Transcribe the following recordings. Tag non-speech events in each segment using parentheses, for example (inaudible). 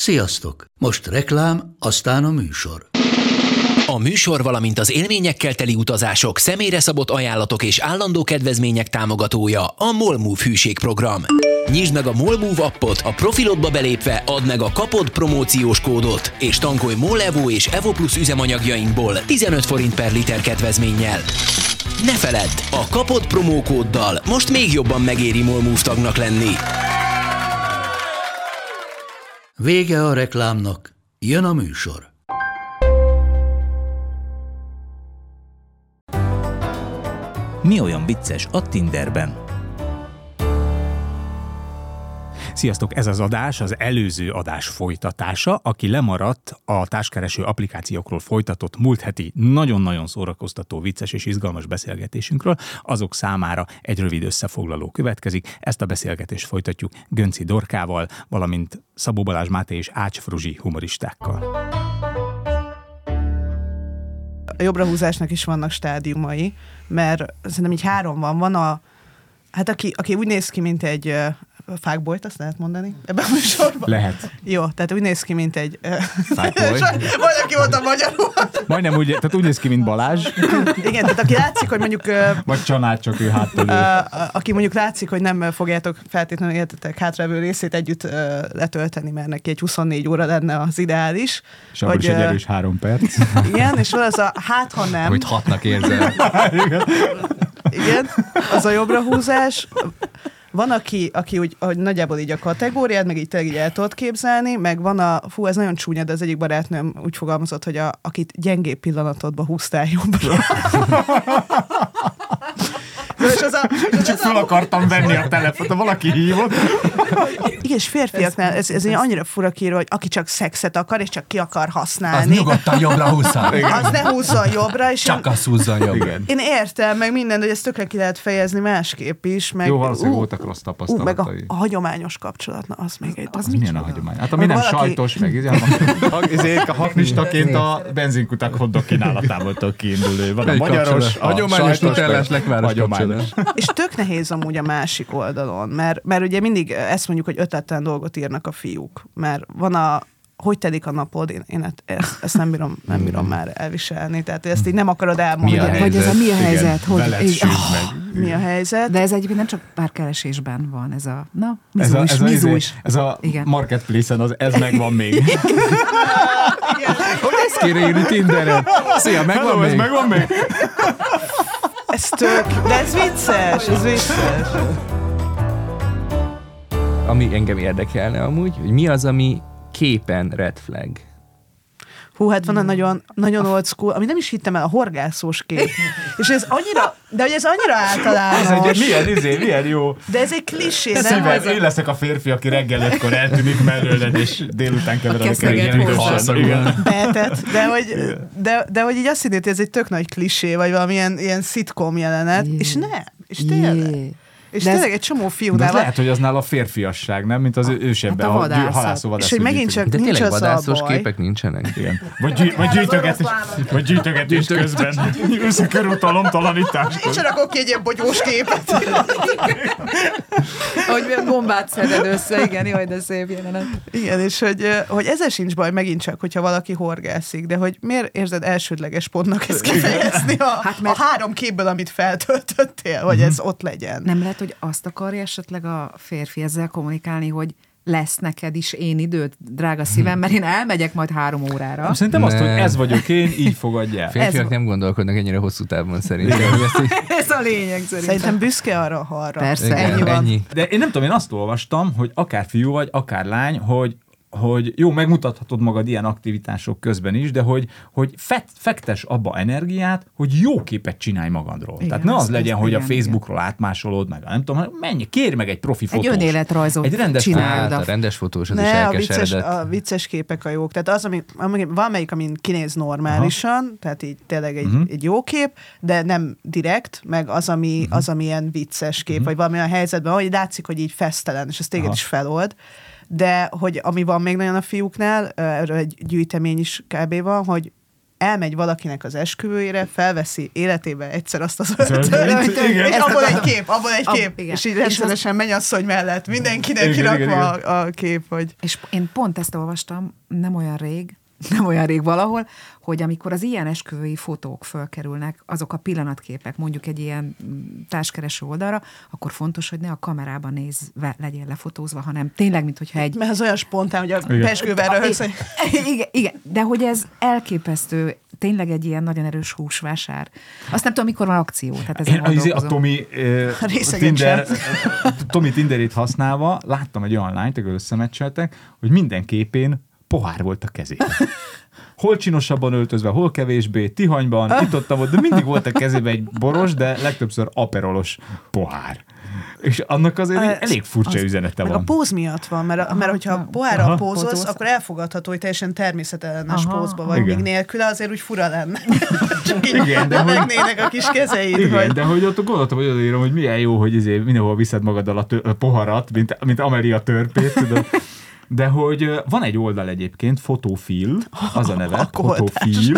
Sziasztok! Most reklám, aztán a műsor. A műsor, valamint az élményekkel teli utazások, személyre szabott ajánlatok és állandó kedvezmények támogatója a Molmove hűségprogram. Nyisd meg a Molmove appot, a profilodba belépve add meg a kapod promóciós kódot, és tankolj Molevo és Evo Plus üzemanyagjainkból 15 forint per liter kedvezménnyel. Ne feledd, a kapod promókóddal most még jobban megéri Molmove tagnak lenni. Vége a reklámnak, jön a műsor. Mi olyan vicces a Tinderben? Sziasztok, ez az adás az előző adás folytatása. Aki lemaradt a társkereső applikációkról folytatott múlt heti nagyon-nagyon szórakoztató, vicces és izgalmas beszélgetésünkről, azok számára egy rövid összefoglaló következik. Ezt a beszélgetést folytatjuk Gönci Dorkával, valamint Szabó Balázs Máté és Ács Fruzsi humoristákkal. A jobbrahúzásnak is vannak stádiumai, mert szerintem így három van. Van a, hát aki, aki úgy néz ki, mint egy fákbolyt, azt lehet mondani ebben a műsorban? Lehet. Jó, tehát úgy néz ki, mint egy... Fákboly. Vagy aki volt a magyarul. Majdnem úgy, tehát úgy néz ki, mint Balázs. Igen, tehát aki látszik, hogy mondjuk... Vagy család, csak ő háttal Aki mondjuk látszik, hogy nem fogjátok feltétlenül értetek hátrávő részét együtt letölteni, mert neki egy 24 óra lenne az ideális. És akkor is egy erős három perc. Igen, és van az a hát, ha nem. Hogy hatnak érzel. Igen, az a jobbra húzás. Van, aki, aki úgy, hogy nagyjából így a kategóriát, meg így tényleg így el tudod képzelni, meg van a, fú, ez nagyon csúnya, de az egyik barátnőm úgy fogalmazott, hogy a, akit gyengébb pillanatodba húztál jobbra. (laughs) és az a, és Csak fel akartam venni a telefont, valaki hívott. Igen, és férfiaknál ez, ez annyira fura kírva, hogy aki csak szexet akar, és csak ki akar használni. Az nyugodtan jobbra húzzon. (laughs) Az ne húzzon jobbra. És csak én, az húzzon jobbra. Igen. Én értem, meg minden, hogy ezt tökre ki lehet fejezni másképp is. Meg, Jó, valószínűleg voltak rossz tapasztalatai. Uh, meg a, a, hagyományos kapcsolat, na, az még egy... Az, az milyen a hagyomány? Hát ami nem valaki... sajtos, meg (laughs) izé, a haknistaként a benzinkutak hoddok kínálatából kiindulő. Van a magyaros, a hagyományos nutellás lekváros És tök nehéz amúgy a másik oldalon, mert, mert ugye mindig ezt mondjuk, hogy ötletten dolgot írnak a fiúk, mert van a hogy telik a napod, én, én ezt, ezt nem, bírom, nem bírom hmm. már elviselni. Tehát ezt így nem akarod elmondani. A Vagy ez a mi a helyzet? Igen, hogy, így, oh, meg. Mi a helyzet? De ez egyébként nem csak párkeresésben van, ez a, na, mizu ez a, ez a, is. Ez a Igen. marketplace-en, az, ez megvan még. hogy ezt kéne írni Tinderen? Szia, megvan Hello, még? Ez megvan még? Tök, de ez vicces, ez vicces. Ami engem érdekelne amúgy, hogy mi az, ami képen red flag? Hú, hát van a nagyon, nagyon old school, ami nem is hittem el, a horgászós kép. És ez annyira, de hogy ez annyira általános. Ez egy milyen, izé, milyen jó. De ez egy klisé, nem? Szíven, én leszek a férfi, aki reggel ötkor eltűnik mellőled, és délután keveredik el ilyen idősen. Behetett, de hogy, de, de hogy így azt hinnét, hogy ez egy tök nagy klisé, vagy valamilyen ilyen szitkom jelenet, és nem, és tényleg. És de tényleg ez, egy csomó fiúnál. lehet, hogy az nála férfiasság, nem? Mint az ősebben, hát a, a halászó És hogy megint csak de nincs tényleg vadászos képek nincsenek. Igen. Vagy, gyű, vagy gyűjtögetés, vagy gyűjtögetés közben. Összekörútalomtalanítás. Én sem rakok ki egy ilyen bogyós képet. hogy bombát szeded össze, igen, jaj, de szép jelenet. Igen, és hogy, hogy ezzel sincs baj megint csak, hogyha valaki horgászik, de hogy miért érzed elsődleges pontnak ezt kifejezni a, hát mert... a három képből, amit feltöltöttél, hogy ez ott legyen. Nem lehet lehet, hogy azt akarja esetleg a férfi ezzel kommunikálni, hogy lesz neked is én időt, drága szívem, mert én elmegyek majd három órára. Szerintem ne. azt, hogy ez vagyok én, így fogadja el. Férfiak ez nem gondolkodnak ennyire hosszú távon szerintem. (laughs) ez a lényeg szerintem. Szerintem büszke arra, arra. Persze. Igen, ennyi, van. ennyi. De én nem tudom, én azt olvastam, hogy akár fiú vagy, akár lány, hogy hogy jó, megmutathatod magad ilyen aktivitások közben is, de hogy, hogy fet, fektes abba energiát, hogy jó képet csinálj magadról. Igen, Tehát ne az, az legyen, hogy igen, a Facebookról igen. átmásolod meg, nem tudom, menj, kérj meg egy profi fotós. Egy önéletrajzot Egy rendes csinálod. Hát, a rendes fotós, az ne, is a vicces, a vicces képek a jók. Tehát az, ami, ami valamelyik, amin kinéz normálisan, Aha. tehát így tényleg egy, uh-huh. egy jó kép, de nem direkt, meg az, ami, uh-huh. az, ami ilyen vicces kép, uh-huh. vagy valami a helyzetben, hogy látszik, hogy így fesztelen, és ez téged Aha. is felold de hogy ami van még nagyon a fiúknál, erről egy gyűjtemény is kb. van, hogy elmegy valakinek az esküvőjére, felveszi életébe egyszer azt az öltönyt, (laughs) és abból egy kép, abból egy Ab- kép, igen. és így rendszeresen mennyasszony mellett mindenkinek kirakva a, a kép, hogy És én pont ezt olvastam, nem olyan rég, (laughs) nem olyan rég valahol, hogy amikor az ilyen esküvői fotók fölkerülnek, azok a pillanatképek mondjuk egy ilyen mm, társkereső oldalra, akkor fontos, hogy ne a kamerában nézve legyen lefotózva, hanem tényleg, mint hogyha egy mert az olyan spontán, hogy a esküvőben röhögsz, (laughs) igen, igen, de hogy ez elképesztő, tényleg egy ilyen nagyon erős húsvásár. Azt nem tudom, mikor van akció. Tehát ezen Én az, a gondolkozom. Tomi Részegen Tinder, (laughs) Tomi Tinderét használva láttam egy olyan lányt, akik összemecseltek, hogy minden képén pohár volt a kezében. Hol csinosabban öltözve, hol kevésbé, tihanyban, itt ott, ott, de mindig volt a kezében egy boros, de legtöbbször aperolos pohár. És annak azért egy elég furcsa üzenete meg a van. póz miatt van, mert, mert hogyha Aha. pohárral Aha. pózolsz, Pózolsz. akkor elfogadható, hogy teljesen természetellenes Aha. pózba vagy, Igen. míg nélküle azért úgy fura lenne. (laughs) Csak így Igen, de hogy- a kis kezeid, Igen, hogy de hogy ott gondoltam, hogy odaírom, hogy milyen jó, hogy izé mindenhol viszed magaddal a, tö- a poharat, mint, mint Amelia törpét, tudod. De hogy van egy oldal egyébként, Fotofil, az a (laughs) neve. Fotofil,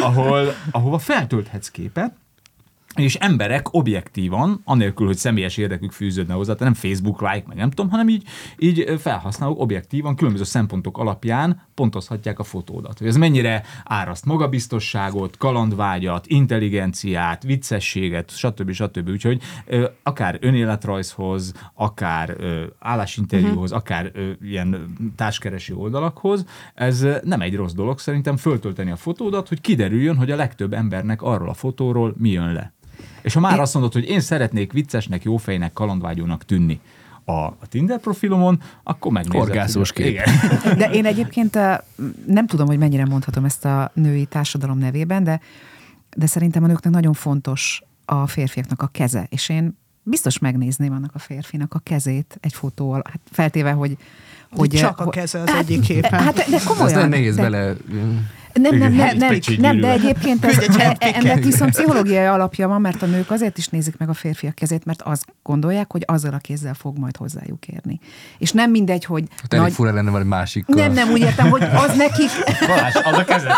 ahol, ahova feltölthetsz képet, és emberek objektívan, anélkül, hogy személyes érdekük fűződne hozzá, tehát nem Facebook like, meg nem tudom, hanem így, így felhasználók objektívan, különböző szempontok alapján pontozhatják a fotódat. Hogy ez mennyire áraszt magabiztosságot, kalandvágyat, intelligenciát, viccességet, stb. stb. Úgyhogy ö, akár önéletrajzhoz, akár ö, állásinterjúhoz, akár ö, ilyen társkereső oldalakhoz, ez nem egy rossz dolog szerintem föltölteni a fotódat, hogy kiderüljön, hogy a legtöbb embernek arról a fotóról mi jön le. És ha már azt mondod, hogy én szeretnék viccesnek, jófejnek, kalandvágyónak tűnni a, a Tinder profilomon, akkor megnézed. Horgászós kép. Igen. De én egyébként nem tudom, hogy mennyire mondhatom ezt a női társadalom nevében, de, de szerintem a nőknek nagyon fontos a férfiaknak a keze. És én biztos megnézném annak a férfinak a kezét egy fotóval, hát feltéve, hogy... hogy csak a keze az egyik képen. Hát, de komolyan. nem nehéz de, bele... Nem, nem, nem, nem, nem, de egyébként ez, e- ennek viszont pszichológiai alapja van, mert a nők azért is nézik meg a férfiak kezét, mert azt gondolják, hogy azzal a kézzel fog majd hozzájuk érni. És nem mindegy, hogy Hát elég fura lenne valami másikkal. nem, nem, úgy értem, hogy az nekik, Balázs, az a kezed.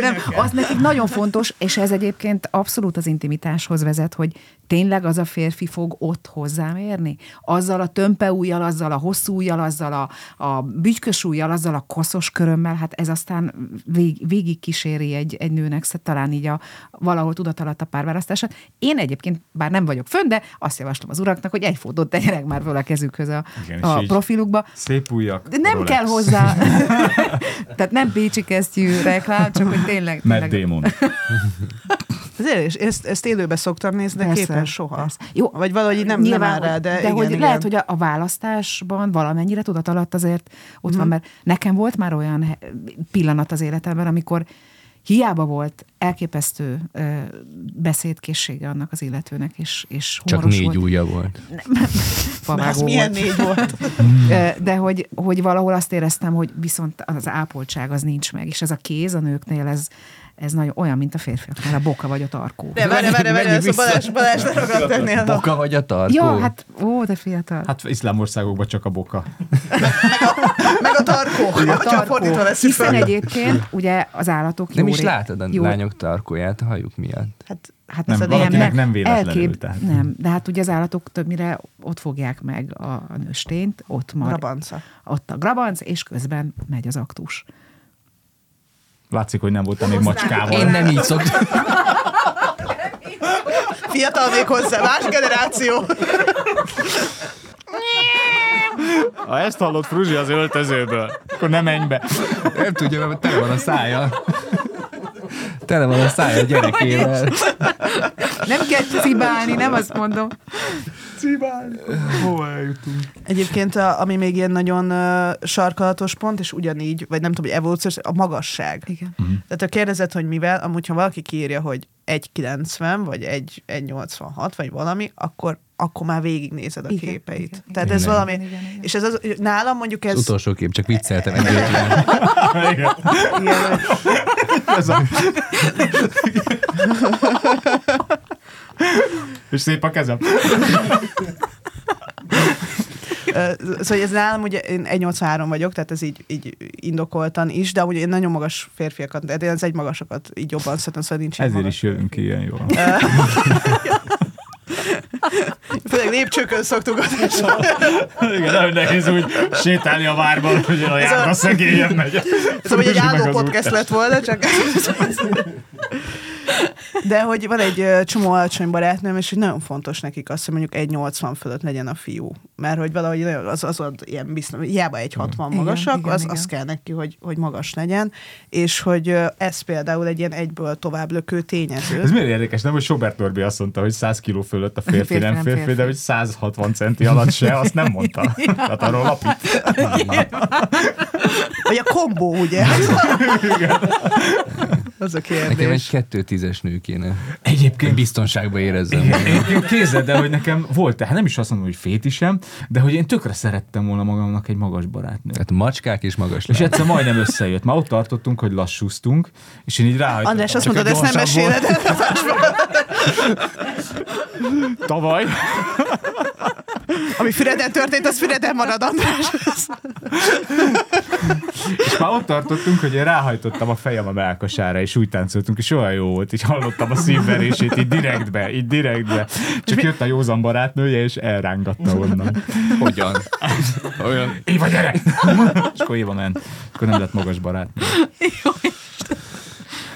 nem, az nekik nagyon fontos, és ez egyébként abszolút az intimitáshoz vezet, hogy tényleg az a férfi fog ott hozzám érni? Azzal a tömpe ujjal, azzal a hosszú ujjal, azzal a, a bütykös ujjal, azzal a koszos körömmel, hát ez aztán vég, végig kíséri egy, egy nőnek, szóval talán így a valahol tudat alatt a párválasztását. Én egyébként, bár nem vagyok fönn, de azt javaslom az uraknak, hogy egy fotót tegyenek már föl a kezükhöz a, Igen, a profilukba. Szép ujjak. De nem Rolex. kell hozzá. (laughs) Tehát nem Pécsi kesztyű reklám, csak hogy tényleg. Matt tényleg Damon. (laughs) Ezért is, ezt, ezt élőbe szoktam nézni, de Persze, képen soha. persze. Jó, Vagy valahogy nem, nem áll rá, de, de igen, hogy igen. lehet, hogy a, a választásban valamennyire tudat alatt azért ott Mhm. van, mert nekem volt már olyan pillanat az életemben, amikor hiába volt elképesztő ö, beszédkészsége annak az illetőnek, és, és Csak négy volt. ujja volt. (laughs) Az Pavágó milyen négy volt. (laughs) De hogy, hogy valahol azt éreztem, hogy viszont az ápoltság az nincs meg, és ez a kéz a nőknél, ez, ez nagyon olyan, mint a férfiaknál, a boka vagy a tarkó. De várj, várj, várj, a vissza. Balázs, Balázs leragadt ennél. a- Boka vagy a tarkó? Ja, hát, ó, de fiatal. Hát iszlám országokban csak a boka. Meg a tarkó, hogyha fordítva veszük Hiszen fel. egyébként ugye az állatok Nem jó is látod a jó- lányok tarkóját a hajuk miatt. Hát, hát Nem, ez a valakinek nem, nem véletlenül, tehát. Nem, de hát ugye az állatok többnyire ott fogják meg a, a nőstényt, ott mar, Grabanca. ott a grabanc, és közben megy az aktus. Látszik, hogy nem voltam még macskával. Én nem így (laughs) szoktam. Fiatal még hozzá, más generáció. Ha ezt hallott Fruzsi az öltözőből, akkor nem menj be. Nem tudja, mert tele van a szája. Tele van a szája a gyerekével. Nem kell cibálni, nem azt mondom. Hova eljutunk? Egyébként, a, ami még ilyen nagyon uh, sarkalatos pont, és ugyanígy, vagy nem tudom, hogy evolúciós, a magasság. Igen. Tehát ha kérdezed, hogy mivel, amúgy ha valaki kiírja, hogy 1,90 vagy 1, 1,86 vagy valami, akkor, akkor már végignézed a Igen, képeit. igen, igen. Tehát ez Igen. valami, Igen, igen. és ez az, nálam mondjuk ez... Az utolsó kép, csak vicceltem. Igen. Igen, hogy- Ez a... (laughs) És szép a kezem. Szóval ez nálam ugye én 1,83 vagyok, tehát ez így, így indokoltan is, de ugye én nagyon magas férfiakat, de én az egy magasokat így jobban szeretem, szóval nincs Ezért magas. is jövünk ki ilyen jól. Főleg lépcsőkön szoktuk adásolni. Igen, nagyon nehéz úgy sétálni a várban, hogy a járda szegélyen megy. Szóval hogy egy álló podcast lett volna, csak... (laughs) De hogy van egy csomó alacsony barátnőm, és hogy nagyon fontos nekik az, hogy mondjuk 1,80 fölött legyen a fiú. Mert hogy valahogy az, az, az ilyen biztos, hiába 1,60 Igen, magasak, igen, az, igen. az kell neki, hogy, hogy magas legyen, és hogy ez például egy ilyen egyből tovább lökő tényező. Ez miért érdekes, nem, hogy Sobert Norbi azt mondta, hogy 100 kiló fölött a férfi, Férfi nem férfi, férfi. de hogy 160 centi alatt se, azt nem mondta. (laughs) (laughs) Tehát arról lapít. Vagy a kombó, ugye? (laughs) az a Nekem egy kérdés. kettő tízes nő kéne. Egyébként Biztonságban érezzem. Egyébként képzeld, de hogy nekem volt, tehát nem is azt mondom, hogy fétisem, de hogy én tökre szerettem volna magamnak egy magas barátnőt. Tehát macskák és magas És láb. egyszer majdnem összejött. Már ott tartottunk, hogy lassúztunk, és én így ráhagytam. András, azt mondod, ezt nem meséled. Tavaly. Ami Füreden történt, az Füreden marad, András. És már ott tartottunk, hogy én ráhajtottam a fejem a melkasára, és úgy táncoltunk, és olyan jó volt, így hallottam a szívverését, így direktbe, így direktbe. Csak jött a józan barátnője, és elrángatta onnan. Hogyan? Olyan. Éva, gyere! És akkor Éva ment. Akkor nem lett magas barátnő.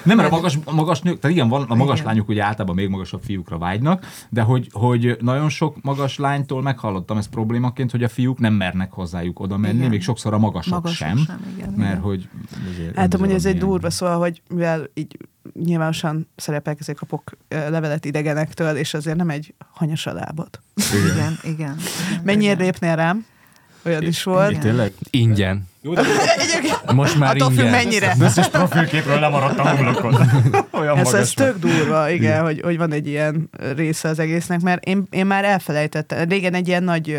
Nem, mert a magas, a magas nők, tehát igen, van, a magas Igen. lányok ugye általában még magasabb fiúkra vágynak, de hogy, hogy nagyon sok magas lánytól meghallottam ezt problémaként, hogy a fiúk nem mernek hozzájuk oda menni, Igen. még sokszor a magasok, Magasok sem, sem, igen, mert igen. hogy azért Hát amúgy ez egy durva, szóval, hogy mivel így nyilvánosan szerepelek, ezért kapok levelet idegenektől, és azért nem egy hanyas a lábad. Igen, igen. igen. (laughs) Mennyire lépnél rám? Olyan is volt. Igen. Tényleg? Ingyen. Jó, de Egyébként Most már attól függ mennyire. összes profilképről lemaradt a homlokon. (laughs) Olyan Ez, ez tök durva, igen, hogy, hogy van egy ilyen része az egésznek, mert én, én már elfelejtettem. Régen egy ilyen nagy uh,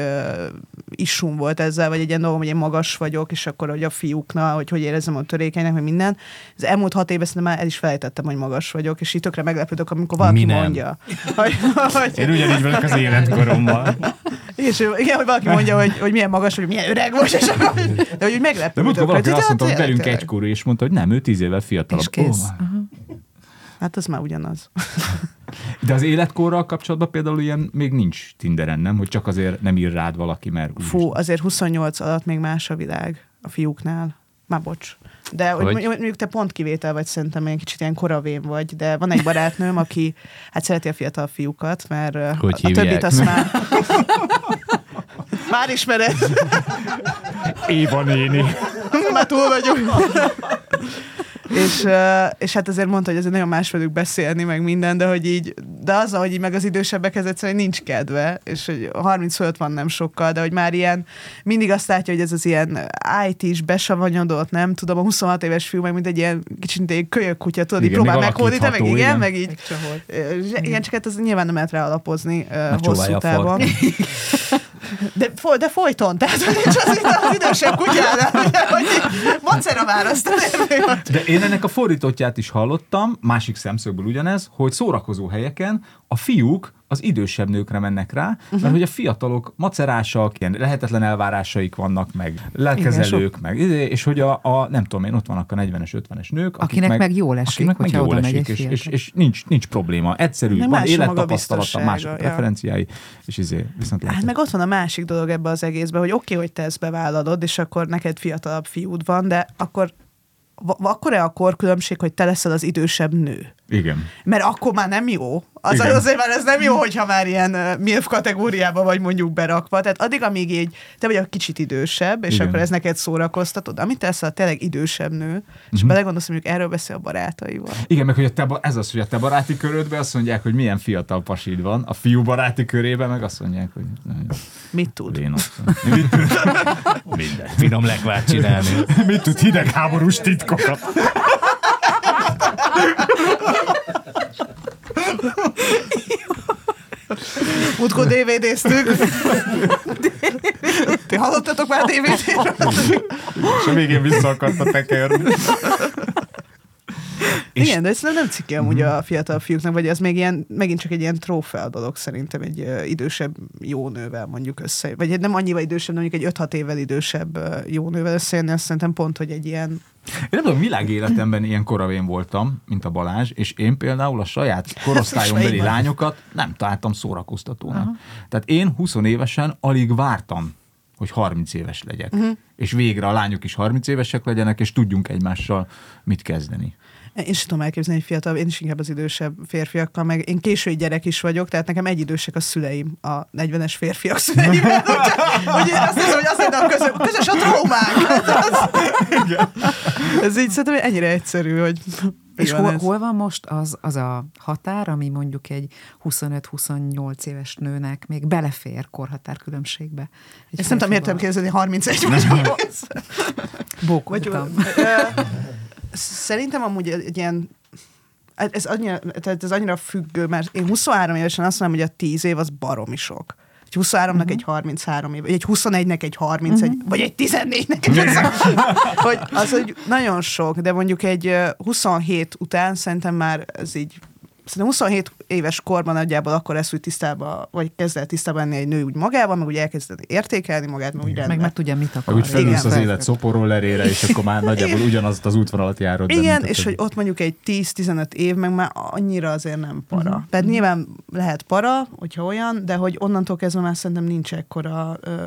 isum volt ezzel, vagy egy ilyen dolgom, hogy én magas vagyok, és akkor hogy a fiúknál, hogy hogy érezzem a törékenynek, meg minden. Az elmúlt hat évben szerintem már el is felejtettem, hogy magas vagyok, és így tökre meglepődök, amikor valaki Mi nem? mondja. Hogy, (laughs) hogy, Én ugyanígy vagyok az életkorommal. És igen, hogy valaki mondja, hogy, hogy milyen magas vagy, milyen öreg vagy, és akkor, de hogy úgy De meglepődök. múltkor valaki hogy azt mondta, hogy tényleg, velünk tényleg. egykorú, és mondta, hogy nem, ő tíz évvel fiatalabb. És kész. Hát az már ugyanaz. (laughs) De az életkorral kapcsolatban például ilyen még nincs Tinderen, nem? Hogy csak azért nem ír rád valaki, mert Fú, azért 28 alatt még más a világ a fiúknál. Már bocs. De hogy? Hogy? mondjuk te pont kivétel vagy, szerintem egy kicsit ilyen koravén vagy, de van egy barátnőm, aki hát szereti a fiatal fiúkat, mert Hogy a, a többit azt már... Már ismered, Éva néni. már túl vagyunk. És, és hát azért mondta, hogy azért nagyon más velük beszélni, meg minden, de hogy így, de az, hogy így meg az idősebbek ez egyszerűen nincs kedve, és hogy 30 fölött van nem sokkal, de hogy már ilyen, mindig azt látja, hogy ez az ilyen IT-s besavanyodott, nem tudom, a 26 éves fiú, meg mint egy ilyen kicsit egy kölyök kutya, tudod, így Igen, próbál meghódítani, meg igen, igen. meg így. Ö, Igen, csak hát ez nyilván nem lehet rá alapozni hosszú távon. (laughs) De, foly, de folyton, tehát nincs az az idősebb kutyánál, ugye, hogy macera választani. De én ennek a fordítottját is hallottam, másik szemszögből ugyanez, hogy szórakozó helyeken a fiúk az idősebb nőkre mennek rá, uh-huh. Mhm. mert hogy a fiatalok macerásak, ilyen lehetetlen elvárásaik vannak, meg lelkezelők, meg, izé, és hogy a, a, nem tudom én, ott vannak a 40-es, 50-es nők, akik Akinek meg jól esik, akinek meg jól esik, és, és, és, nincs, nincs probléma. Egyszerű, Meg van élettapasztalata, magabiztossága, más a ja. preferenciái, és izé, viszont Hát meg ott van a másik dolog ebbe az egészben, hogy oké, okay, hogy te ezt bevállalod, és akkor neked fiatalabb fiúd van, de akkor akkor-e a korkülönbség, hogy te leszel az idősebb nő? Igen. Mert akkor már nem jó. Az, Igen. azért már ez nem jó, hogyha már ilyen uh, MILF kategóriába vagy mondjuk berakva. Tehát addig, amíg így te vagy a kicsit idősebb, és Igen. akkor ez neked szórakoztatod, amit te leszel a tényleg idősebb nő, és Mhm. belegondolsz, hogy erről beszél a barátaival. Igen, meg hogy a te, ez az, hogy a te baráti körödben azt mondják, hogy milyen fiatal pasid van, a fiú baráti körében meg azt mondják, hogy Mit tud? Én. Mit tud? Minden. Finom lekvát csinálni. Mit tud hidegháborús titkokat? (laughs) Múltkor DVD-ztük. Ti hallottatok már DVD-ről? És a végén vissza akarta tekerni. És- Igen, de ez nem cikke amúgy a fiatal fiúknak, vagy ez még ilyen, megint csak egy ilyen trófea dolog szerintem egy ö, idősebb jó nővel mondjuk össze, vagy nem annyival idősebb, de mondjuk egy 5-6 évvel idősebb ö, jó nővel összejönni, azt szerintem pont, hogy egy ilyen Én nem tudom, világéletemben ilyen koravén voltam, mint a Balázs, és én például a saját (laughs) korosztályombeli lányokat nem találtam szórakoztatónak. Aha. Tehát én 20 évesen alig vártam, hogy 30 éves legyek. Uh-huh. És végre a lányok is 30 évesek legyenek, és tudjunk egymással mit kezdeni. Én sem tudom elképzelni egy fiatal, én is inkább az idősebb férfiakkal, meg én késői gyerek is vagyok, tehát nekem egyidősek a szüleim, a 40-es férfiak szüleivel. (laughs) Úgyhogy azt hiszem, hogy azt mondom, közös, közös a traumánk. Ez így szerintem ennyire egyszerű, hogy És hol, ez? hol van most az, az a határ, ami mondjuk egy 25-28 éves nőnek még belefér korhatárkülönbségbe? Egy Ezt nem tudom, miért kérdezni 31 (laughs) vagy 8. Vagy, Bókoltam. Szerintem amúgy egy ilyen ez annyira, tehát ez annyira függő, mert én 23 évesen azt mondom, hogy a 10 év az baromi sok. Egy 23-nak egy 33 év, vagy egy 21-nek egy 31, vagy egy 14-nek egy 20. hogy az, hogy nagyon sok, de mondjuk egy ö, 27 után szerintem már ez így Szerintem 27 éves korban nagyjából akkor lesz úgy tisztába, vagy kezd el tisztában lenni egy nő úgy magával, meg úgy elkezdeni értékelni magát, meg úgy Meg rendben. meg tudja, mit akar. Úgy felülsz Igen. az élet szoporollerére, és akkor már nagyjából ugyanazt az útvonalat járod. Igen, és hogy ott mondjuk egy 10-15 év, meg már annyira azért nem para. Uh-huh. Tehát nyilván lehet para, hogyha olyan, de hogy onnantól kezdve már szerintem nincs ekkora ö,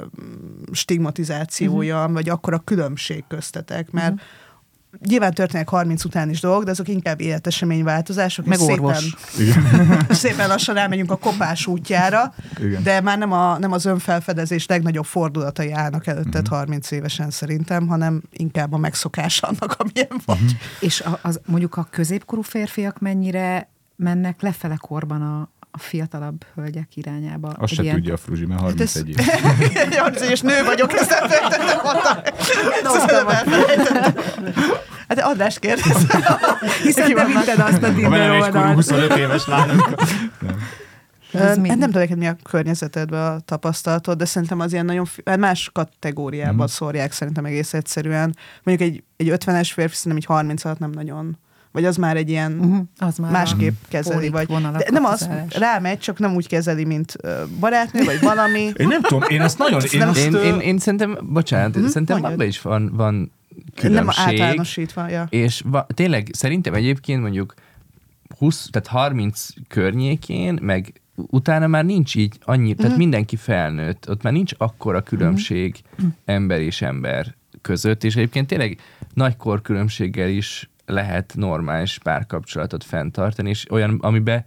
stigmatizációja, uh-huh. vagy akkora különbség köztetek, mert uh-huh. Nyilván történnek 30 után is dolgok, de azok inkább életeseményváltozások. Meg orvos. Szépen, (laughs) szépen lassan elmegyünk a kopás útjára, Igen. de már nem, a, nem az önfelfedezés legnagyobb fordulatai állnak előtted uh-huh. 30 évesen szerintem, hanem inkább a megszokás annak, amilyen vagy. Uh-huh. És a, az, mondjuk a középkorú férfiak mennyire mennek lefele korban a, a fiatalabb hölgyek irányába? Azt se ilyen- tudja a Fruzsi, mert Hát ez- 31 éves. 30 éves nő vagyok, ezt nem feltettem mondta. Hát András kérdez. Hiszen te vitted azt a egykor oldalt. 25 éves lányok. Ez Hát nem tudom, neked mi a környezetedben a tapasztalatod, de szerintem az ilyen nagyon hát más kategóriába Mhm. szórják szerintem egész egyszerűen. Mondjuk egy, egy 50-es férfi szerintem egy 30 alatt nem nagyon. Vagy az már egy ilyen Uh-huh. Az már másképp kezeli, vagy de nem az, rámegy, csak nem úgy kezeli, mint barátnő, vagy valami. (laughs) Én nem tudom, én ezt nagyon... Én, nem- azt, Én, én, én szerintem, bocsánat, Mhm, szerintem abban is van, van nem különbség. általánosítva, ja. És va, tényleg szerintem egyébként mondjuk 20, tehát 30 környékén, meg utána már nincs így annyi, tehát Mhm. mindenki felnőtt, ott már nincs akkora különbség ember és ember között, és egyébként tényleg nagy korkülönbséggel is lehet normális párkapcsolatot fenntartani, és olyan, amiben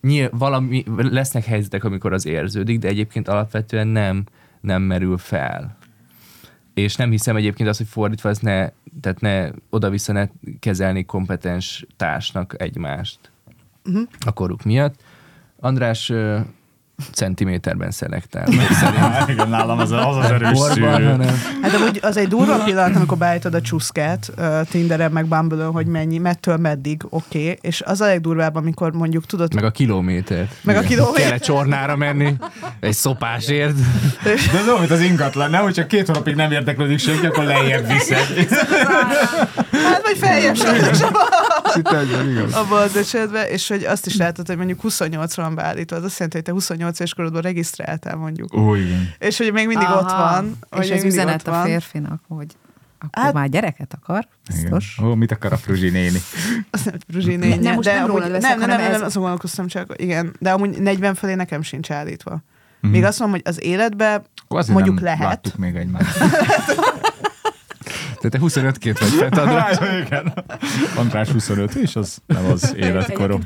nyilv, valami, lesznek helyzetek, amikor az érződik, de egyébként alapvetően nem, nem merül fel. És nem hiszem egyébként azt, hogy fordítva, ez ne, tehát ne oda-vissza ne kezelni kompetens társnak egymást uh-huh. a koruk miatt. András centiméterben szelektál. (laughs) Igen, nálam az az, az erős hanem Hát amúgy az egy durva pillanat, amikor beállítod a csuszkát uh, Tinderen, meg bumble hogy mennyi, mettől meddig, oké, okay. és az a legdurvább, amikor mondjuk tudod, meg a kilométert. Meg a kilométer. Kell csornára menni, egy szopásért. De ez olyan, mint az ingatlan, nem? Hogyha két hónapig nem érdeklődik senki, akkor lejjebb viszed. hát vagy feljebb sajnos igaz. abban az esetben, és hogy azt is látod, hogy mondjuk 28 van beállítva, az azt jelenti, hogy te 28 éves korodban regisztráltál mondjuk. Ó, igen. És hogy még mindig ott van. És mindig üzenet a férfinak, hogy akkor Hát- már gyereket akar, igen. biztos. Ó, mit akar a Fruzsi néni? (laughs) Azt nem, Ne- nénye, nem, most de nem amúgy, nem, nem, nem, nem, ez- azon gondolkoztam csak, igen, de amúgy 40 felé nekem sincs állítva. Még azt mondom, hogy az életbe azért mondjuk nem lehet. láttuk még egymást. Tehát te 25-két vagy fent, András. igen. András 25, és az nem az életkorom.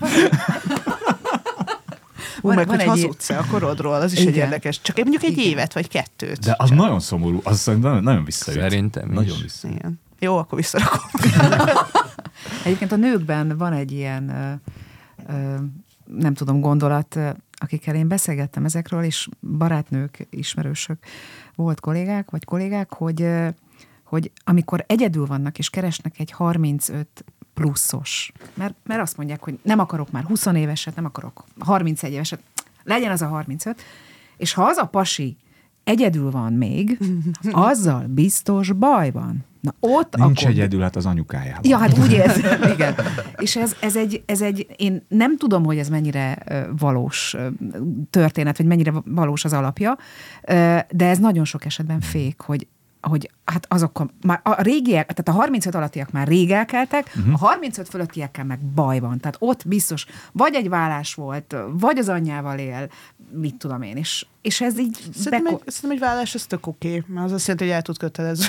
Ú, Van- meg van hogy egy- hazudsz a korodról, az is egy Igen. érdekes. Csak mondjuk egy Igen. évet, vagy kettőt. De az nagyon szomorú, az nagyon, nagyon visszaüt. Szerintem is. Nagyon visszaüt. Igen. Jó, akkor visszarakom. (laughs) Egyébként a nőkben van egy ilyen, ö, ö, nem tudom, gondolat, akikkel én beszélgettem ezekről, és barátnők, ismerősök, volt kollégák, vagy kollégák, hogy, hogy amikor egyedül vannak, és keresnek egy 35 pluszos, mert, mert azt mondják, hogy nem akarok már 20 éveset, nem akarok 31 éveset, legyen az a 35, és ha az a pasi egyedül van még, (laughs) azzal biztos baj van. Na ott Nincs akkor... egyedül, hát az anyukájával. Ja, hát úgy (laughs) érzem, igen. És ez, ez, egy, ez egy, én nem tudom, hogy ez mennyire valós történet, vagy mennyire valós az alapja, de ez nagyon sok esetben fék, hogy hogy hát azok már a régiek, tehát a 35 alattiak már rég elkeltek, uh-huh. a 35 fölöttiekkel meg baj van. Tehát ott biztos vagy egy vállás volt, vagy az anyjával él, mit tudom én, és, és ez így... Szerintem, beko- egy, szerintem egy vállás, ez tök oké, mert az azt jelenti, hogy el tud kötelező.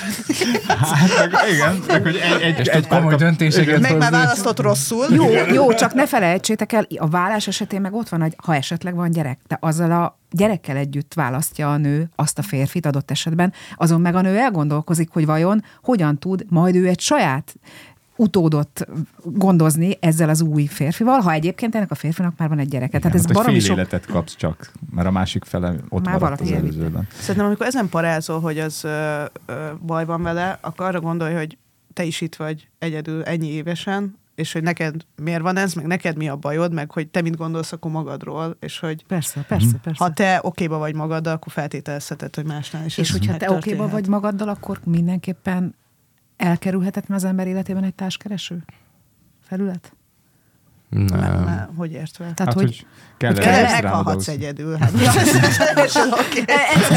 Hát, meg, igen, meg, hogy egy, egy, És egy tud komoly döntéseket Meg már választott rosszul. Jó, jó, csak ne felejtsétek el, a vállás esetén meg ott van, hogy ha esetleg van gyerek, de azzal a gyerekkel együtt választja a nő azt a férfit adott esetben, azon meg a nő elgondolkozik, hogy vajon hogyan tud majd ő egy saját utódot gondozni ezzel az új férfival, ha egyébként ennek a férfinak már van egy gyereke. Tehát ez hát, baromi fél sok... életet kapsz csak, mert a másik fele ott Már maradt az előzőben. Szerintem, amikor ezen parázol, hogy az ö, ö, baj van vele, akkor arra gondolj, hogy te is itt vagy egyedül ennyi évesen, és hogy neked miért van ez, meg neked mi a bajod, meg hogy te mit gondolsz akkor magadról, és hogy Persze, persze, persze. ha te okéba vagy magaddal, akkor feltételezheted, hogy másnál is és hogyha te okéba vagy magaddal, akkor mindenképpen elkerülhetetlen az ember életében egy társkereső felület? Nem, Nem. nem, hogy értve? Tehát, Hát, hogy, hogy kell hogy Kell, ahhoz. egyedül. Hát, (laughs) oké.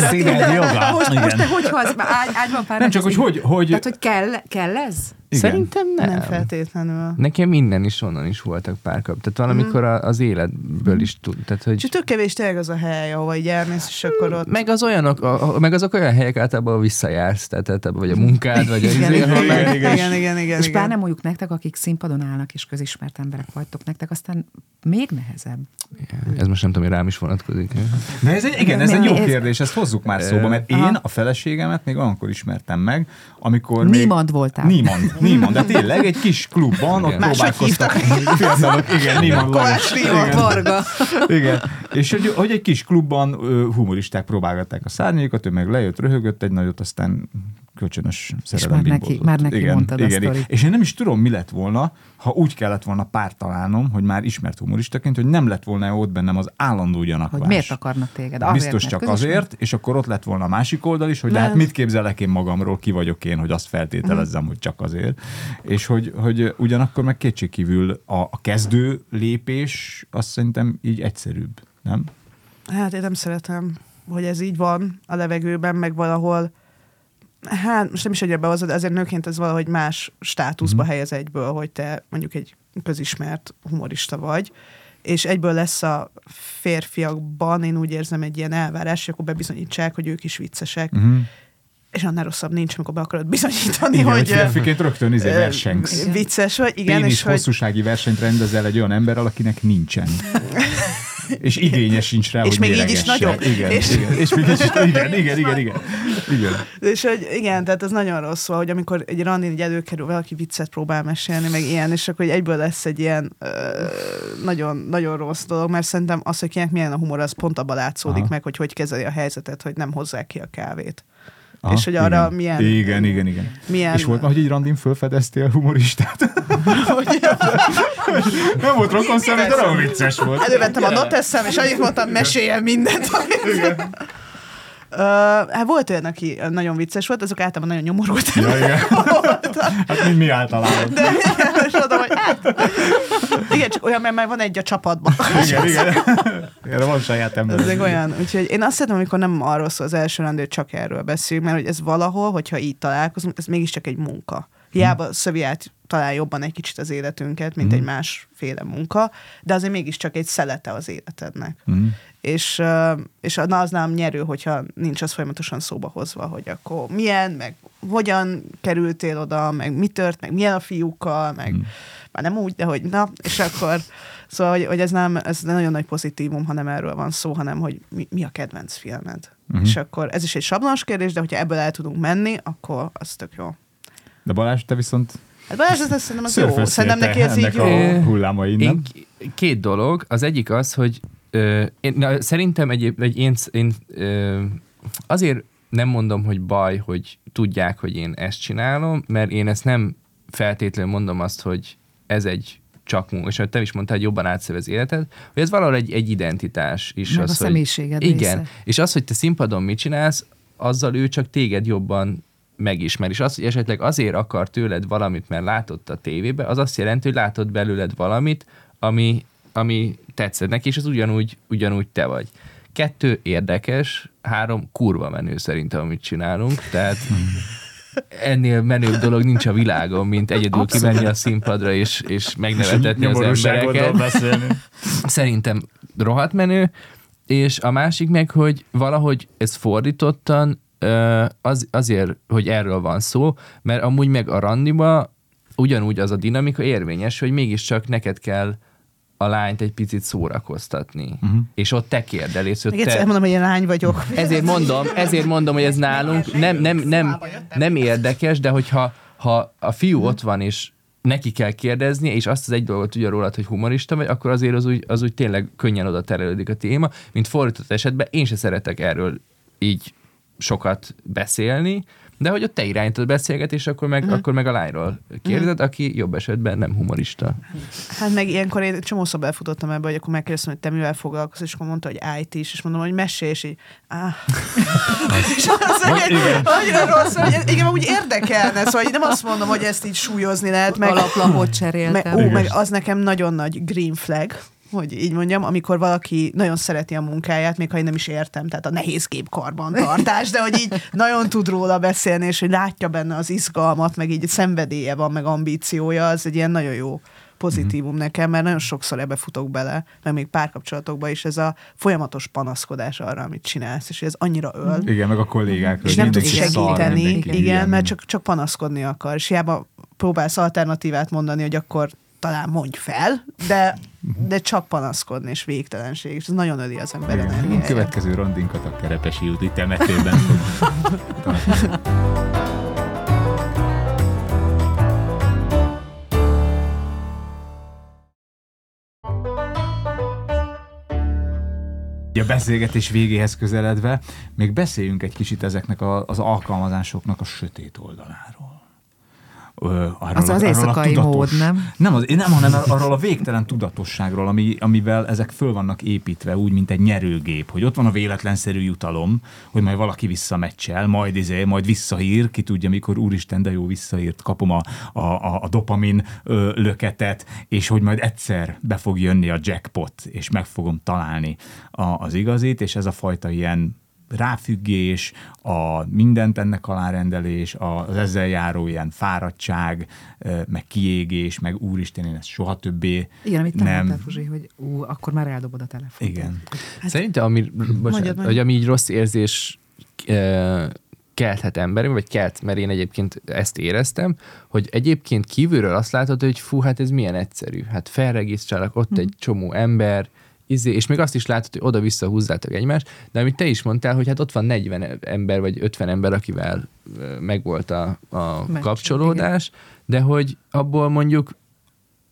Színed joga. most, most te hogy? Már Ágy, ágyban pár Nem csak, hogy hogy, hogy Tehát, hogy kell, kell ez? Igen. Szerintem nem. Nem feltétlenül. Nekem innen is onnan is voltak párkap. Tehát valamikor a- az életből is tud. Tehát, hogy És tök kevés tényleg az a hely, ahova így elmész, és akkor ott... meg az olyanok, a, meg azok olyan helyek általában, ahol visszajársz, tehát általában vagy a munkád, vagy a igen, izé, igen, igen, igen, igen, igen, igen, És igen. pláne mondjuk nektek, akik színpadon állnak, és közismert emberek vagytok, nektek aztán még nehezebb. Ez most nem tudom, hogy rám is vonatkozik. De ez egy, igen, ez egy jó Ez- kérdés, ezt hozzuk már szóba, mert én a feleségemet még olyankor ismertem meg, amikor még... Niemand voltál. Niemand, niemand, de tényleg egy kis klubban, ott próbálkoztak fiatalok, igen, niemand Kovács. Igen. Varga. Igen, és hogy, hogy egy kis klubban humoristák próbálgatták a szárnyaikat, ő meg lejött, röhögött egy nagyot, aztán kölcsönös szerelem már neki- már neki igen, mondtad a igen, igen. És én nem is tudom, mi lett volna, ha úgy kellett volna párt találnom, hogy már ismert humoristaként, hogy nem lett volna ott bennem az állandó gyanakvás. Hogy miért akarnak téged? Biztos mert csak közismert? azért, és akkor ott lett volna a másik oldal is, hogy de hát mit képzelek én magamról, ki vagyok én, hogy azt feltételezzem, hogy csak azért. És hogy, hogy ugyanakkor meg kétségkívül a, a kezdő lépés azt szerintem így egyszerűbb, nem? Hát én nem szeretem, hogy ez így van a levegőben, meg valahol Hát most nem is egyre behozod, azért nőként ez valahogy más státuszba Mhm. helyez egyből, hogy te mondjuk egy közismert humorista vagy, és egyből lesz a férfiakban, én úgy érzem, egy ilyen elvárás, hogy akkor bebizonyítsák, hogy ők is viccesek, Uh-huh. és annál rosszabb nincs, amikor be akarod bizonyítani, Igen, hogy hogy férfiként rögtön izé versengsz. vicces vagy, igen, Pénisz és hogy hosszúsági versenyt rendezel egy olyan emberrel, akinek nincsen. (laughs) és igénye sincs rá, És hogy még így is nagyon. Igen, És- igen, és még is, igen, igen, igen, igen, (laughs) igen. És hogy igen, tehát ez nagyon rossz van, hogy amikor egy randin így előkerül, valaki viccet próbál mesélni, meg ilyen, és akkor hogy egyből lesz egy ilyen ö, nagyon, nagyon rossz dolog, mert szerintem az, hogy kinek milyen a humor, az pont abban látszódik Aha. meg, hogy hogy kezeli a helyzetet, hogy nem hozzák ki a kávét. Aha, És hogy arra igen. milyen- Igen, igen, igen. milyen- És volt már, hogy egy randin felfedeztél humoristát? (laughs) Nem volt rokon személy, de nagyon vicces volt. Elővettem a noteszem, és annyit mondtam, meséljen mindent. Amit... Uh, hát volt olyan, aki nagyon vicces volt, azok általában nagyon nyomorult. Ja, igen. Hát mind mi általában. De és mondom, hogy hát, igen, csak olyan, mert már van egy a csapatban. Igen, igen. Erre van saját ember. Ez egy olyan. Úgyhogy én azt szeretem, amikor nem arról szól az első rendőr, csak erről beszélünk, mert hogy ez valahol, hogyha így találkozunk, ez mégiscsak egy munka. Hiába szövi át talán jobban egy kicsit az életünket, mint egy másféle munka, de azért mégiscsak egy szelete az életednek. Mhm. És, és na, az nem nyerő, hogyha nincs az folyamatosan szóba hozva, hogy akkor milyen, meg hogyan kerültél oda, meg mi tört, meg milyen a fiúkkal, meg már nem úgy, de hogy na, és akkor szóval, hogy, hogy ez nem, ez nagyon nagy pozitívum, ha nem erről van szó, hanem hogy mi, mi a kedvenc filmed. Mhm. És akkor ez is egy sablonos kérdés, de hogyha ebből el tudunk menni, akkor az tök jó. De Balázs, te viszont Hát Balázs, ez szerintem az jó. Szerintem te neki ez így jó. a hullámain, nem? Én két dolog. Az egyik az, hogy ö, én, na, szerintem egy, egy én, én ö, azért nem mondom, hogy baj, hogy tudják, hogy én ezt csinálom, mert én ezt nem feltétlenül mondom azt, hogy ez egy csak munka, és ahogy te is mondtál, hogy jobban átszöv az életed, hogy ez valahol egy, egy identitás is. Meg az, a hogy, személyiséged Igen, része. és az, hogy te színpadon mit csinálsz, azzal ő csak téged jobban megismer. És az, hogy esetleg azért akar tőled valamit, mert látott a tévébe, az azt jelenti, hogy látott belőled valamit, ami, ami tetszett neki, és az ugyanúgy, ugyanúgy te vagy. Kettő, érdekes, három, kurva menő szerintem, amit csinálunk, tehát ennél menőbb dolog nincs a világon, mint egyedül Abszolút. kimenni a színpadra és, és megnevetetni az embereket. beszélni. Szerintem rohadt menő, és a másik meg, hogy valahogy ez fordítottan az, azért, hogy erről van szó, mert amúgy meg a randiba ugyanúgy az a dinamika érvényes, hogy mégiscsak neked kell a lányt egy picit szórakoztatni. Uh-huh. És ott te kérdelész, hogy Még te... mondom, hogy én lány vagyok. Ezért mondom, ezért mondom, hogy ez nálunk nem, nem, nem, nem érdekes, de hogyha ha a fiú ott van, és neki kell kérdezni, és azt az egy dolgot tudja rólad, hogy humorista vagy, akkor azért az úgy, az úgy tényleg könnyen oda terelődik a téma, mint fordított esetben én se szeretek erről így sokat beszélni, de hogy ott te irányítod a beszélgetés, akkor meg, Mhm. akkor meg a lányról kérdezed, aki jobb esetben nem humorista. Hát meg ilyenkor én csomószor belefutottam ebbe, hogy akkor megkérdeztem, hogy te mivel foglalkozol, és akkor mondta, hogy IT is, és mondom, hogy mesélj, és így, áh. (laughs) (laughs) és az, hogy annyira rossz, hogy igen, úgy érdekelne, szóval nem azt mondom, hogy ezt így súlyozni lehet, meg, Alaplapot meg, cseréltem. ó, meg az nekem nagyon nagy green flag, hogy így mondjam, amikor valaki nagyon szereti a munkáját, még ha én nem is értem, tehát a nehézgép karbantartás, de hogy így nagyon tud róla beszélni, és hogy látja benne az izgalmat, meg így szenvedélye van, meg ambíciója, az egy ilyen nagyon jó pozitívum nekem, mert nagyon sokszor ebbe futok bele, meg még párkapcsolatokban is ez a folyamatos panaszkodás arra, amit csinálsz, és ez annyira öl, Igen, meg a kollégákról. és nem tudsz szar, segíteni, igen, ilyen. mert csak, csak panaszkodni akar, és hiába próbálsz alternatívát mondani, hogy akkor talán mondj fel, de, de csak panaszkodni, és végtelenség, és ez nagyon öli az ember energiáját. Következő randinkat a Kerepesi úti temetőben. (laughs) A beszélgetés végéhez közeledve, még beszéljünk egy kicsit ezeknek a, az alkalmazásoknak a sötét oldaláról. Arról Az az éjszakai mód, nem? Nem, az, nem, hanem arról a végtelen tudatosságról, ami, amivel ezek föl vannak építve, úgy, mint egy nyerőgép, hogy ott van a véletlenszerű jutalom, hogy majd valaki visszameccsel, majd izé, majd visszahír, ki tudja, mikor úristen, de jó visszahírt, kapom a, a, a, a dopamin ö, löketet, és hogy majd egyszer be fog jönni a jackpot, és meg fogom találni a, az igazit, és ez a fajta ilyen ráfüggés, a mindent ennek alárendelés, az ezzel járó ilyen fáradtság, meg kiégés, meg úristen, én ezt soha többé Igen, amit te nem. mondtál, Fuzsi, hogy ú, akkor már eldobod a telefont. Igen. Hát, Szerintem, ami, bocsánat, mondjad. hogy ami így rossz érzés eh, kelthet emberben, vagy kelt, mert én egyébként ezt éreztem, hogy egyébként kívülről azt látod, hogy fú, hát ez milyen egyszerű. Hát felregisztrálok, ott egy csomó ember, izé, és még azt is látod, hogy oda-vissza húzzátok egymást, de amit te is mondtál, hogy hát ott van 40 ember, vagy 50 ember, akivel megvolt a, a Meccs, kapcsolódás, de hogy abból mondjuk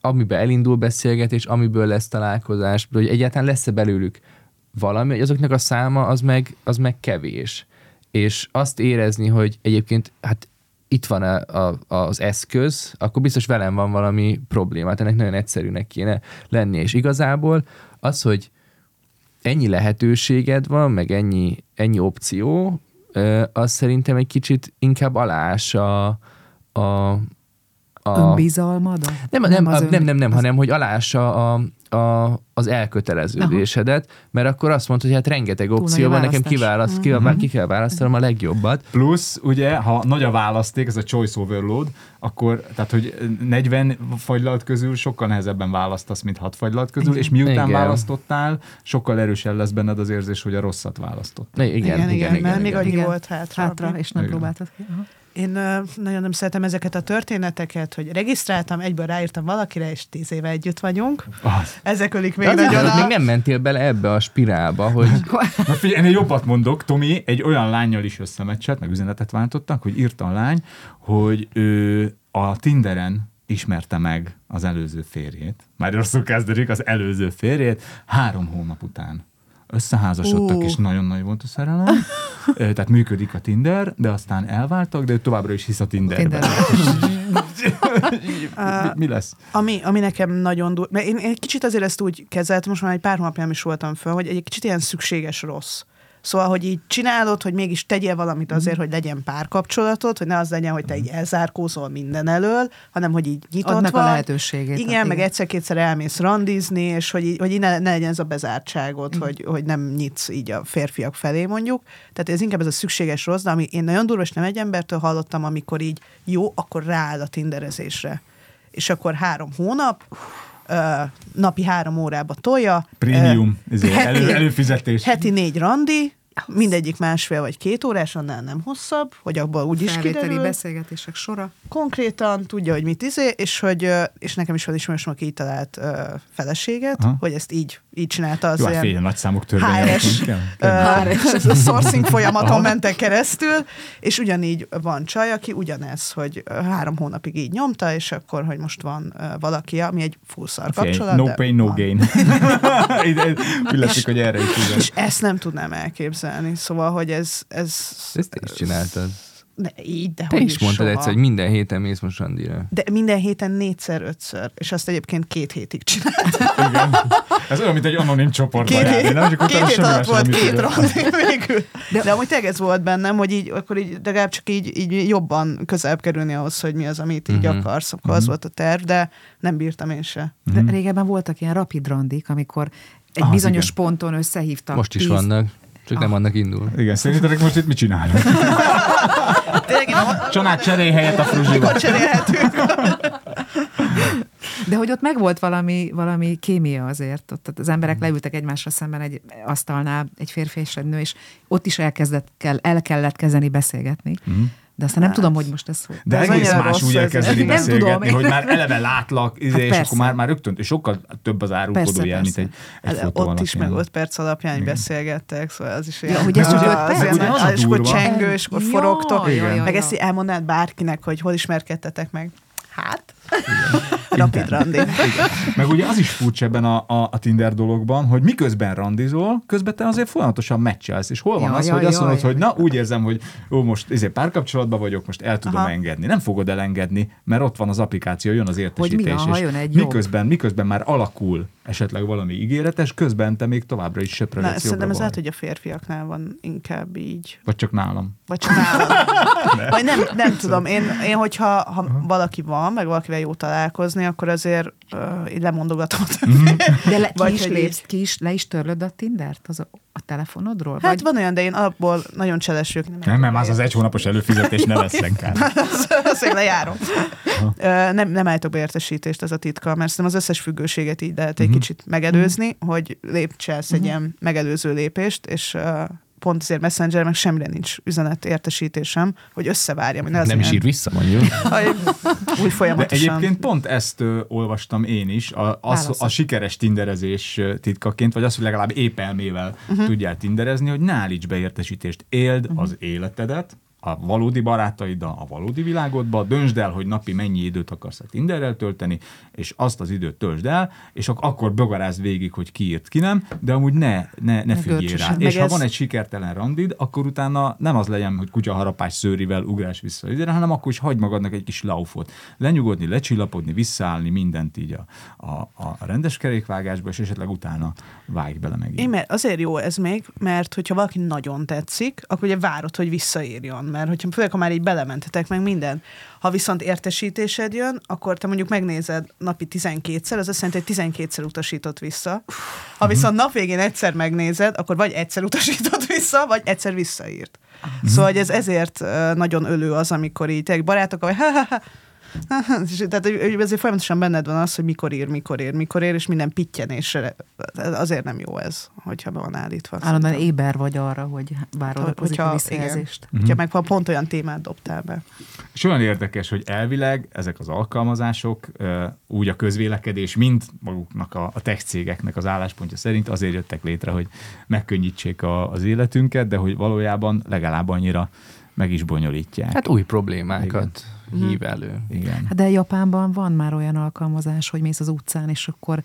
amiben elindul beszélgetés, amiből lesz találkozás, hogy egyáltalán lesz-e belőlük valami, hogy azoknak a száma az meg, az meg kevés. És azt érezni, hogy egyébként hát itt van a, a, az eszköz, akkor biztos velem van valami probléma. Hát ennek nagyon egyszerűnek kéne lenni. És igazából az, hogy ennyi lehetőséged van, meg ennyi, ennyi opció, az szerintem egy kicsit inkább aláássa a, a, a, Önbizalmad? nem, nem, nem, az nem, ön- nem, nem az- hanem hogy alássa a, a, az elköteleződésedet, mert akkor azt mondod, hogy hát rengeteg opció van, nekem kiválaszt, kiválaszt, ki kell választanom a legjobbat. Plusz, ugye, ha nagy a választék, ez a choice overload, akkor, tehát, hogy 40 fagylalt közül sokkal nehezebben választasz, mint 6 fagylalt közül, és miután Igen. választottál, sokkal erősen lesz benned az érzés, hogy a rosszat választott. Igen, igen, igen, igen, igen, mert még igen. annyi Igen. volt hátra. Hátra, és nem Igen. próbáltad ki. Aha. Én nagyon nem szeretem ezeket a történeteket, hogy regisztráltam, egyből ráírtam valakire, és tíz éve együtt vagyunk. Az. Ezek ölik még De nagyon hogy a... még nem mentél bele ebbe a spirálba, hogy Na figyelj, ennél jobbat mondok, Tomi egy olyan lányjal is összemeccselt, meg üzenetet váltottak, hogy írta a lány, hogy ő a Tinderen ismerte meg az előző férjét. Már rosszul kezdődik az előző férjét, három hónap után. Összeházasodtak, Ú. és nagyon nagy volt a szerelem. (laughs) Tehát működik a Tinder, de aztán elváltak, de ő továbbra is hisz a Tinderben. Tinder. (laughs) mi, mi lesz? Ami, ami nekem nagyon dur... Mert én, én kicsit azért ezt úgy kezeltem, most már egy pár hónapja nem is voltam föl, hogy egy kicsit ilyen szükséges rossz. Szóval, hogy így csinálod, hogy mégis tegyél valamit azért, hogy legyen párkapcsolatod, hogy ne az legyen, hogy te így elzárkózol minden elől, hanem hogy így nyitott Add meg a lehetőségét. Igen, Hát meg egyszer-kétszer elmész randizni, és hogy, így, hogy így ne, ne legyen ez a bezártságod, Mm. hogy, hogy nem nyitsz így a férfiak felé mondjuk. Tehát ez inkább ez a szükséges rossz, de ami én nagyon durva, és nem egy embertől hallottam, amikor így jó, akkor rááll a tinderezésre. És akkor három hónap, ö, napi három órába tolja. Prémium, heti- elő, előfizetés. Heti négy randi, mindegyik másfél vagy két órás, annál nem hosszabb, hogy abból úgy is kiderül beszélgetések sora. konkrétan tudja, hogy mit izé, és hogy és nekem is van ismerősöm, aki így talált feleséget, Aha. hogy ezt így, így csinálta az Jó, hát ilyen fél nagy számok. HRS ö, (laughs) sourcing folyamaton mentek keresztül, és ugyanígy van csaj, aki ugyanez, hogy három hónapig így nyomta, és akkor, hogy most van valaki, ami egy full szar kapcsolat. No pain, no van. gain. (laughs) (laughs) Látszik, hogy erre is igen. És ezt nem tudnám elképzelni, szóval, hogy ez... ez Ezt te is csináltad. Ne, így, de Te hogy is mondtad soha. egyszer, hogy minden héten mész most randira. De minden héten négyszer, ötször, és azt egyébként két hétig csináltam. (laughs) igen. Ez olyan, mint egy anonim csoportba Két, járni, hét, nem? Csak két hét alatt volt két randi végül. De, de amúgy tényleg ez volt bennem, hogy így, akkor így legalább csak így, így jobban közelebb kerülni ahhoz, hogy mi az, amit így Mhm. akarsz. Akkor az volt a terv, de nem bírtam én se. De régebben voltak ilyen rapid randik, amikor egy Ah, bizonyos igen. ponton összehívtak. Most is tíz- vannak, csak nem annak indul. Igen, szerintetek most itt mit csinálunk? Tényleg Csanád cserél helyett a fruzsiba. mikor cserélhetünk. De hogy ott megvolt valami, valami kémia azért. Ott, ott az emberek leültek egymásra szemben egy asztalnál, egy férfi és egy nő, és ott is elkezdett, kell, el kellett kezdeni beszélgetni. De aztán nem tudom, hogy most ez hogy. De ez egész más úgy ez. elkezdeni Nem beszélgetni, tudom. hogy már eleve látlak, (laughs) izé, Hát és persze. akkor már, már rögtön, és sokkal több az árulkodó jel, mint egy, egy Hát fotó ott is, meg 5 perc alapján Igen. beszélgettek, szóval az is Ja, hogy ez (laughs) csak öt az perc? És akkor csengő, és akkor forogtok. Meg ezt elmondanád bárkinek, hogy hol ismerkedtetek meg. Hát? Rapid randi. Meg ugye az is furcsa ebben a, a, a Tinder dologban, hogy miközben randizol, közben te azért folyamatosan meccselsz, és hol van Ja, az, ja, hogy azt ja, mondod, ja. hogy na, úgy érzem, hogy jó, most ezért párkapcsolatban vagyok, most el tudom Aha. engedni. Nem fogod elengedni, mert ott van az applikáció, jön az értesítés. mi van, jön egy jobb? miközben, miközben már alakul esetleg valami ígéretes, közben te még továbbra is Na, söprögetsz szerintem ez lehet, hogy a férfiaknál van inkább így. Vagy csak nálam. Vagy csak nálam. (laughs) Vagy nem, nem (laughs) tudom. Én, én hogyha ha valaki van, meg valakivel jó találkozni, akkor azért uh, így Mhm. többit. De le, ki, Vagy is hogy lépsz, ki is, le is törlöd a Tindert az a, a telefonodról? Hát Vagy van olyan, de én alapból nagyon cseles vagyok. Nem, mert az az egy hónapos előfizetés ne lesz inkább. Azt én lejárom. Nem, nem állítok be értesítést, ez a titka, mert szerintem az összes függőséget így lehet egy kicsit megelőzni, hogy lépcselsz egy ilyen megelőző lépést, és ö, pont azért Messenger, meg semmire nincs üzenet értesítésem, hogy összevárjam. hogy ne Nem is ilyen- ír vissza, mondjuk. Úgy De folyamatosan. egyébként pont ezt ö, olvastam én is, a, az, a sikeres tinderezés titkaként, vagy az, hogy legalább épp elmével uh-huh. tudjál tinderezni, hogy ne állíts be értesítést, éld uh-huh. az életedet, a valódi barátaiddal, a valódi világodba, döntsd el, hogy napi mennyi időt akarsz a Tinderrel tölteni, és azt az időt töltsd el, és ak- akkor bogarázd végig, hogy ki írt, ki nem, de amúgy ne, ne, ne figyelj rá. És Meg ha ez- van egy sikertelen randid, akkor utána nem az legyen, hogy kutyaharapás szőrivel ugrás vissza, ide, hanem akkor is hagyd magadnak egy kis laufot. Lenyugodni, lecsillapodni, visszaállni, mindent így a, a, a rendes kerékvágásba, és esetleg utána vágj bele megint. Én, mert azért jó ez még, mert hogyha valaki nagyon tetszik, akkor ugye várod, hogy visszaírjon. Mert hogyha, főleg, ha már így belementetek meg minden. Ha viszont értesítésed jön, akkor te mondjuk megnézed napi 12-szer, az azt jelenti, hogy 12-szer utasított vissza. Ha viszont nap végén egyszer megnézed, akkor vagy egyszer utasított (laughs) vissza, vagy egyszer visszaírt. Szóval hogy ez ezért nagyon ölő az, amikor így barátok, vagy ha, ha, ha, Tehát azért folyamatosan benned van az, hogy mikor ír, mikor ír, mikor ír, és minden pittyenésre. Azért nem jó ez, hogyha be van állítva. állandóan éber vagy arra, hogy várod a pozitív visszajelzést? Hogyha meg ha pont olyan témát dobtál be. És olyan érdekes, hogy elvileg ezek az alkalmazások úgy a közvélekedés, mint maguknak a, a tech cégeknek az álláspontja szerint azért jöttek létre, hogy megkönnyítsék a, az életünket, de hogy valójában legalább annyira meg is bonyolítják. Hát új problémákat hív elő. Igen. Hát de Japánban van már olyan alkalmazás, hogy mész az utcán, és akkor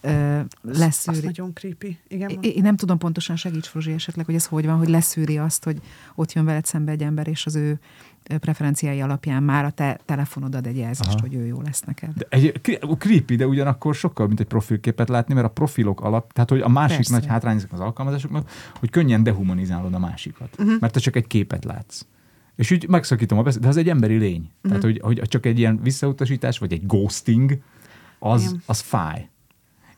ö, Az leszűri. nagyon creepy. Igen, Én én nem tudom pontosan, segíts Fruzsi esetleg, hogy ez hogy van, hogy leszűri azt, hogy ott jön veled szembe egy ember, és az ő preferenciái alapján már a te telefonod ad egy jelzést, Aha. hogy ő jó lesz neked. De egy, cre- creepy, de ugyanakkor sokkal, mint egy profilképet látni, mert a profilok alap, tehát hogy a másik Persze. nagy hátrány az alkalmazásoknak, hogy könnyen dehumanizálod a másikat, uh-huh. mert te csak egy képet látsz. És úgy megszakítom a beszéd, de az egy emberi lény. Uh-huh. Tehát, hogy, hogy csak egy ilyen visszautasítás, vagy egy ghosting, az, Igen. az fáj.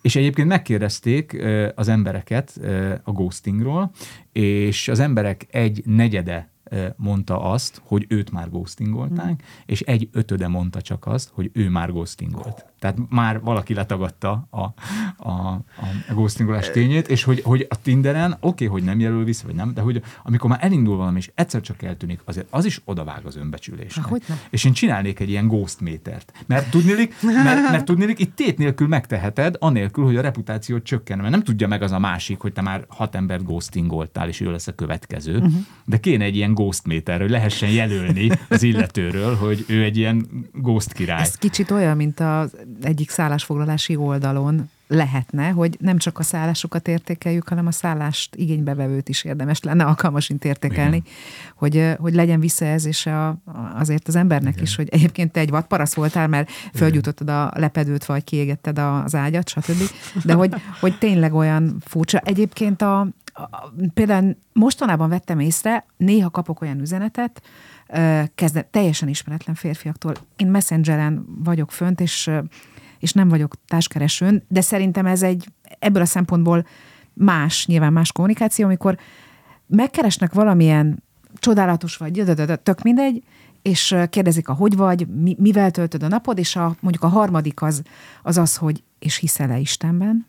És egyébként megkérdezték az embereket a ghostingról, és az emberek egy negyede mondta azt, hogy őt már ghostingolták, mm. és egy ötöde mondta csak azt, hogy ő már ghostingolt. Tehát már valaki letagadta a, a, a, ghostingolás tényét, és hogy, hogy a Tinderen oké, okay, hogy nem jelöl vissza, vagy nem, de hogy amikor már elindul valami, és egyszer csak eltűnik, azért az is odavág az önbecsülésnek. Há. És én csinálnék egy ilyen ghost métert. Mert tudnélik, mert, mert tudnélik, itt tét nélkül megteheted, anélkül, hogy a reputációt csökken. Mert nem tudja meg az a másik, hogy te már hat embert ghostingoltál, és ő lesz a következő. Uh-huh. De kéne egy ilyen ghost méter, hogy lehessen jelölni az illetőről, hogy ő egy ilyen ghost király. Ez kicsit olyan, mint az egyik szállásfoglalási oldalon lehetne, hogy nem csak a szállásokat értékeljük, hanem a szállást igénybevevőt is érdemes lenne alkalmasint értékelni, hogy, hogy legyen visszajelzése a, azért az embernek Igen. is, hogy egyébként te egy vadparasz voltál, mert földjutottad a lepedőt, vagy kiégetted az ágyat, stb. De hogy, hogy tényleg olyan furcsa. Egyébként a, például mostanában vettem észre, néha kapok olyan üzenetet, ö, kezde, teljesen ismeretlen férfiaktól. Én messengeren vagyok fönt, és, és nem vagyok társkeresőn, de szerintem ez egy ebből a szempontból más, nyilván más kommunikáció, amikor megkeresnek valamilyen csodálatos vagy, tök mindegy, és kérdezik a hogy vagy, mi, mivel töltöd a napod, és a, mondjuk a harmadik az az, az hogy és hiszel-e Istenben?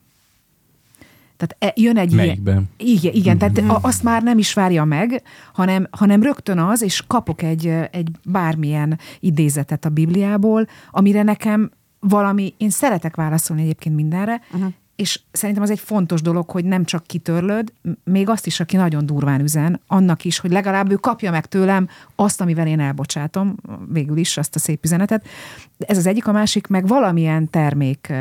Tehát e- jön egy ilyen, Melyikben? igen, igen tehát a- azt már nem is várja meg, hanem, hanem rögtön az, és kapok egy, egy bármilyen idézetet a Bibliából, amire nekem valami, én szeretek válaszolni egyébként mindenre, uh-huh. és szerintem az egy fontos dolog, hogy nem csak kitörlöd, még azt is, aki nagyon durván üzen, annak is, hogy legalább ő kapja meg tőlem azt, amivel én elbocsátom, végül is azt a szép üzenetet. Ez az egyik, a másik, meg valamilyen termék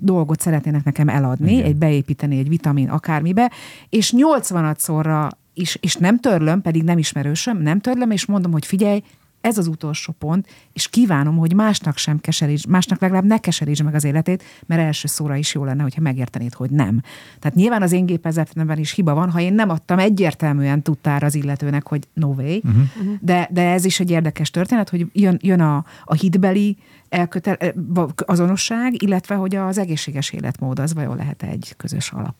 dolgot szeretnének nekem eladni, Igen. egy beépíteni egy vitamin akármibe, és 80 szorra is, és nem törlöm, pedig nem ismerősöm, nem törlöm, és mondom, hogy figyelj, ez az utolsó pont, és kívánom, hogy másnak sem keseríts, másnak legalább ne keseríts meg az életét, mert első szóra is jó lenne, hogyha megértenéd, hogy nem. Tehát nyilván az én gépezetemben is hiba van, ha én nem adtam egyértelműen tudtára az illetőnek, hogy no way, uh-huh. de, de ez is egy érdekes történet, hogy jön, jön a, a hitbeli elkötel, eh, azonosság, illetve hogy az egészséges életmód az vajon lehet egy közös alap.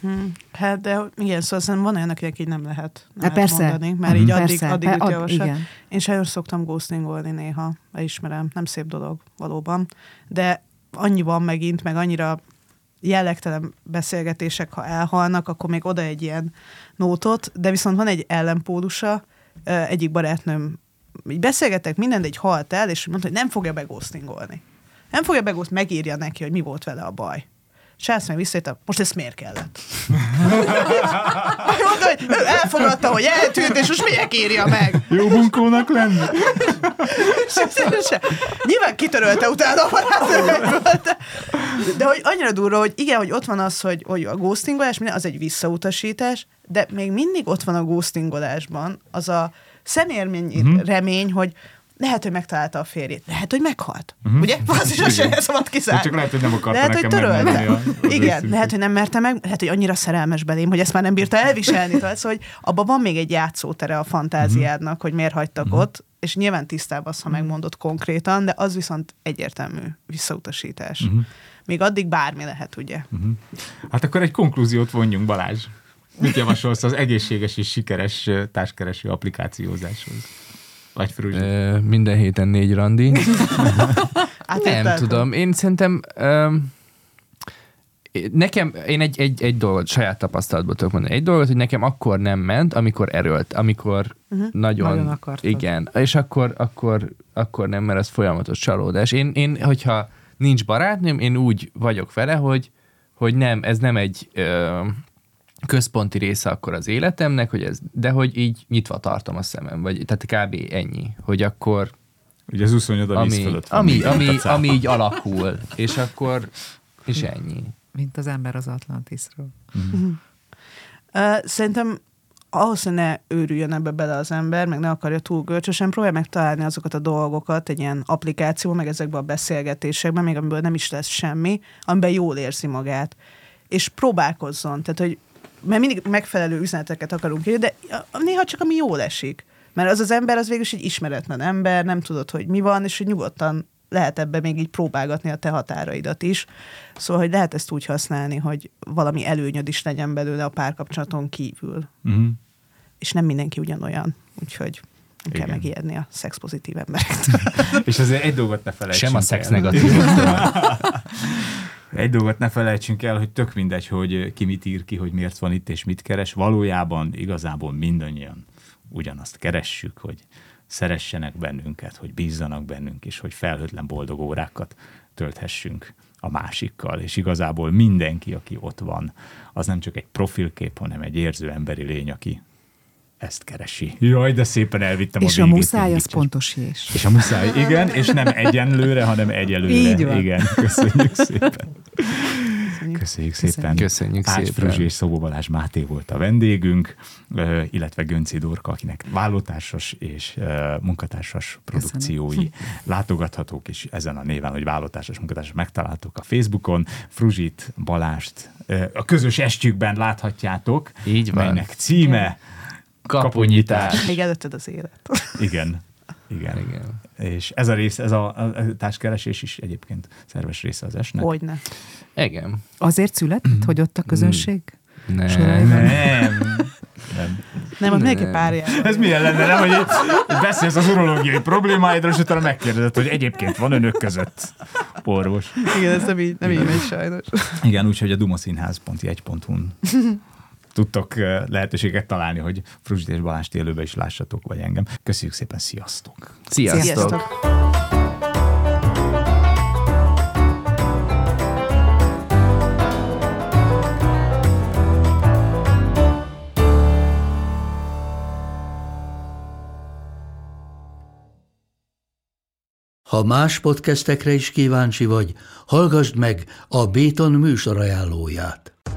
Hmm. Hát, de igen, szóval szerintem van olyan, akinek így nem lehet, nem Hát lehet persze. mondani, mert Mhm. így addig, Persze, addig pe- üt ad-. Én sajnos szoktam ghostingolni néha, elismerem, nem szép dolog valóban, de annyi van megint, meg annyira jellegtelen beszélgetések, ha elhalnak, akkor még oda egy ilyen nótot, de viszont van egy ellenpólusa, egyik barátnőm, így beszélgetek, minden, de egy halt el, és mondta, hogy nem fogja beghostingolni. Nem fogja beghost, megírja neki, hogy mi volt vele a baj. És azt meg visszajöttem, most ez miért kellett? (laughs) Mondta, hogy elfogadta, hogy eltűnt, és most miért írja meg? Jó bunkónak lenni? Nyilván kitörölte utána a barátnőmből, de, de hogy annyira durva, hogy igen, hogy ott van az, hogy, hogy a ghostingolás, az egy visszautasítás, de még mindig ott van a ghostingolásban az a szemérmény uh-huh. remény, hogy lehet, hogy megtalálta a férjét, lehet, hogy meghalt. Uh-huh. Ugye? (laughs) Az is a se szabad kizárni. Csak lehet, hogy nem akarta lehet, hogy nekem törölte. a- az Igen, őszintét. lehet, hogy nem merte meg, lehet, hogy annyira szerelmes belém, hogy ezt már nem bírta elviselni. (laughs) Tehát, szóval, hogy abban van még egy játszótere a fantáziádnak, hogy miért hagytak ott, és nyilván tisztában az, ha megmondod konkrétan, de az viszont egyértelmű visszautasítás. Még addig bármi lehet, ugye? Hát akkor egy konklúziót vonjunk, Balázs. Mit javasolsz az egészséges és sikeres társkereső applikációzáshoz? Vagy Fruzsi? Ö, minden héten négy randi. (laughs) Hát Nem tudom, én szerintem nekem, én egy, egy, egy dolgot, saját tapasztalatból tudok mondani. Egy dolgot, hogy nekem akkor nem ment, amikor erőlt, amikor uh-huh. nagyon, Nagyon akartad. igen, és akkor, akkor, akkor nem, mert ez folyamatos csalódás. Én, én, hogyha nincs barátnőm, én úgy vagyok vele, hogy, hogy nem, ez nem egy ö, központi része akkor az életemnek, hogy ez, de hogy így nyitva tartom a szemem, vagy tehát kb. ennyi, hogy akkor Ugye az úszonyod a víz ami, fölött van. ami, ami, ami így alakul, és akkor És ennyi. Mint az ember az Atlantisról. Uh, szerintem ahhoz, hogy ne őrüljön ebbe bele az ember, meg ne akarja túl görcsösen, próbálj meg találni azokat a dolgokat egy ilyen applikáció, meg ezekben a beszélgetésekben, még amiből nem is lesz semmi, amiben jól érzi magát. És próbálkozzon. Tehát, hogy mert mindig megfelelő üzeneteket akarunk írni, de néha csak ami jól esik. Mert az az ember az végül is egy ismeretlen ember, nem tudod, hogy mi van, és hogy nyugodtan lehet ebbe még így próbálgatni a te határaidat is. Szóval, hogy lehet ezt úgy használni, hogy valami előnyöd is legyen belőle a párkapcsolaton kívül. Uh-huh. És nem mindenki ugyanolyan, úgyhogy nem kell megijedni a szexpozitív emberektől. (laughs) És azért egy dolgot ne felejtsünk Sem a szex el. (laughs) Egy dolgot ne felejtsünk el, hogy tök mindegy, hogy ki mit ír ki, hogy miért van itt és mit keres. Valójában igazából mindannyian ugyanazt keressük, hogy szeressenek bennünket, hogy bízzanak bennünk, és hogy felhőtlen boldog órákat tölthessünk a másikkal. És igazából mindenki, aki ott van, az nem csak egy profilkép, hanem egy érző emberi lény, aki ezt keresi. Jaj, de szépen elvittem És a a végét. muszáj az pontos és. És a muszáj, igen, és nem egyenlőre, hanem egyelőre. Így van. Igen, köszönjük szépen. Köszönjük szépen. Köszönjük Ács szépen. Fruzsi és Szabó Balázs Máté volt a vendégünk, illetve Gönci Dorka, akinek vállótársas és munkatársas produkciói látogathatók is ezen a néven, hogy vállótársas munkatársas megtaláltok a Facebookon. Fruzsit, Balást a közös estjükben láthatjátok, Így van. melynek címe Kaponyítás. Még előtted az élet. Igen. Igen. Igen. És ez a rész, ez a, a társkeresés is egyébként szerves része az esnek. Hogyne. Igen. Azért született, hogy ott a közönség? Nem. Soraiban. Nem. Nem. Nem, ott mindenki párjával. Ez milyen lenne, nem, hogy beszélsz az urológiai problémáidról, és utána megkérdezed, hogy egyébként van önök között orvos. Igen, ez nem így, nem így megy sajnos. Igen, úgyhogy a dumaszínház.jegy.hu-n tudtok lehetőséget találni, hogy Fruzsit és Balást élőbe is lássatok, vagy engem. Köszönjük szépen, sziasztok! Sziasztok. Sziasztok! Ha más podcastekre is kíváncsi vagy, hallgassd meg a Béton műsor ajánlóját.